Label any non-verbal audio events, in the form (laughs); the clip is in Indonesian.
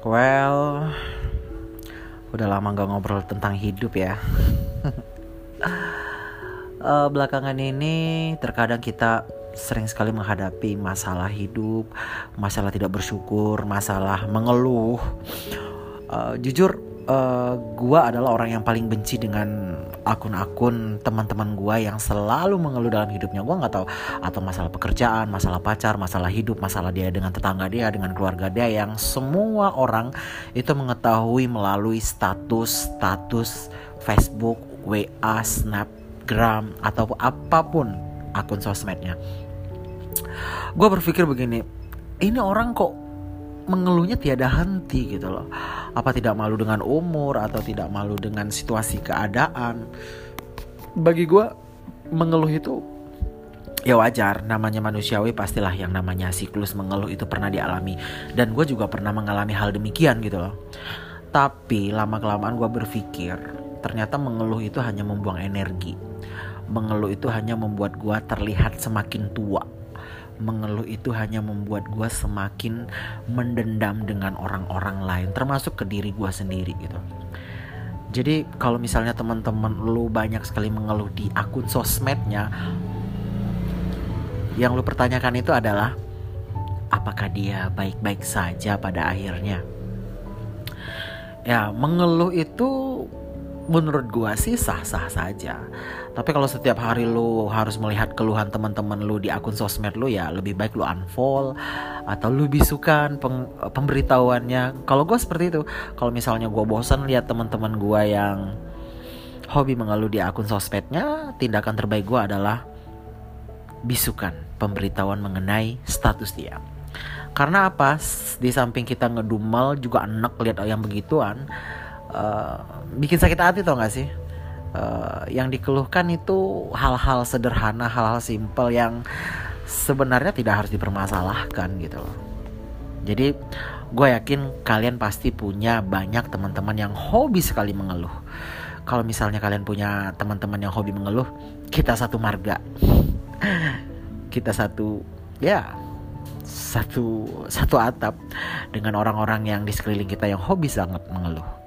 Well, udah lama gak ngobrol tentang hidup ya. uh, (laughs) belakangan ini terkadang kita sering sekali menghadapi masalah hidup, masalah tidak bersyukur, masalah mengeluh. Uh, jujur, uh, gua adalah orang yang paling benci dengan akun-akun teman-teman gua yang selalu mengeluh dalam hidupnya. Gua nggak tahu atau masalah pekerjaan, masalah pacar, masalah hidup, masalah dia dengan tetangga dia, dengan keluarga dia yang semua orang itu mengetahui melalui status-status Facebook, WA, Snapgram atau apa pun akun sosmednya. Gue berpikir begini, ini orang kok mengeluhnya tiada henti gitu loh. Apa tidak malu dengan umur atau tidak malu dengan situasi keadaan? Bagi gue mengeluh itu ya wajar. Namanya manusiawi pastilah yang namanya siklus mengeluh itu pernah dialami. Dan gue juga pernah mengalami hal demikian gitu loh. Tapi lama kelamaan gue berpikir ternyata mengeluh itu hanya membuang energi. Mengeluh itu hanya membuat gue terlihat semakin tua mengeluh itu hanya membuat gue semakin mendendam dengan orang-orang lain termasuk ke diri gue sendiri gitu. Jadi kalau misalnya teman-teman lu banyak sekali mengeluh di akun sosmednya yang lu pertanyakan itu adalah apakah dia baik-baik saja pada akhirnya? Ya mengeluh itu menurut gua sih sah-sah saja. Tapi kalau setiap hari lu harus melihat keluhan teman-teman lu di akun sosmed lu ya lebih baik lu unfollow atau lu bisukan peng, pemberitahuannya. Kalau gua seperti itu. Kalau misalnya gua bosan lihat teman-teman gua yang hobi mengeluh di akun sosmednya, tindakan terbaik gua adalah bisukan pemberitahuan mengenai status dia. Karena apa? Di samping kita ngedumel juga enak lihat yang begituan uh, bikin sakit hati tau gak sih? Uh, yang dikeluhkan itu hal-hal sederhana hal-hal simpel yang sebenarnya tidak harus dipermasalahkan gitu loh. Jadi gue yakin kalian pasti punya banyak teman-teman yang hobi sekali mengeluh. Kalau misalnya kalian punya teman-teman yang hobi mengeluh kita satu marga. (laughs) Kita satu ya satu satu atap dengan orang-orang yang di sekeliling kita yang hobi sangat mengeluh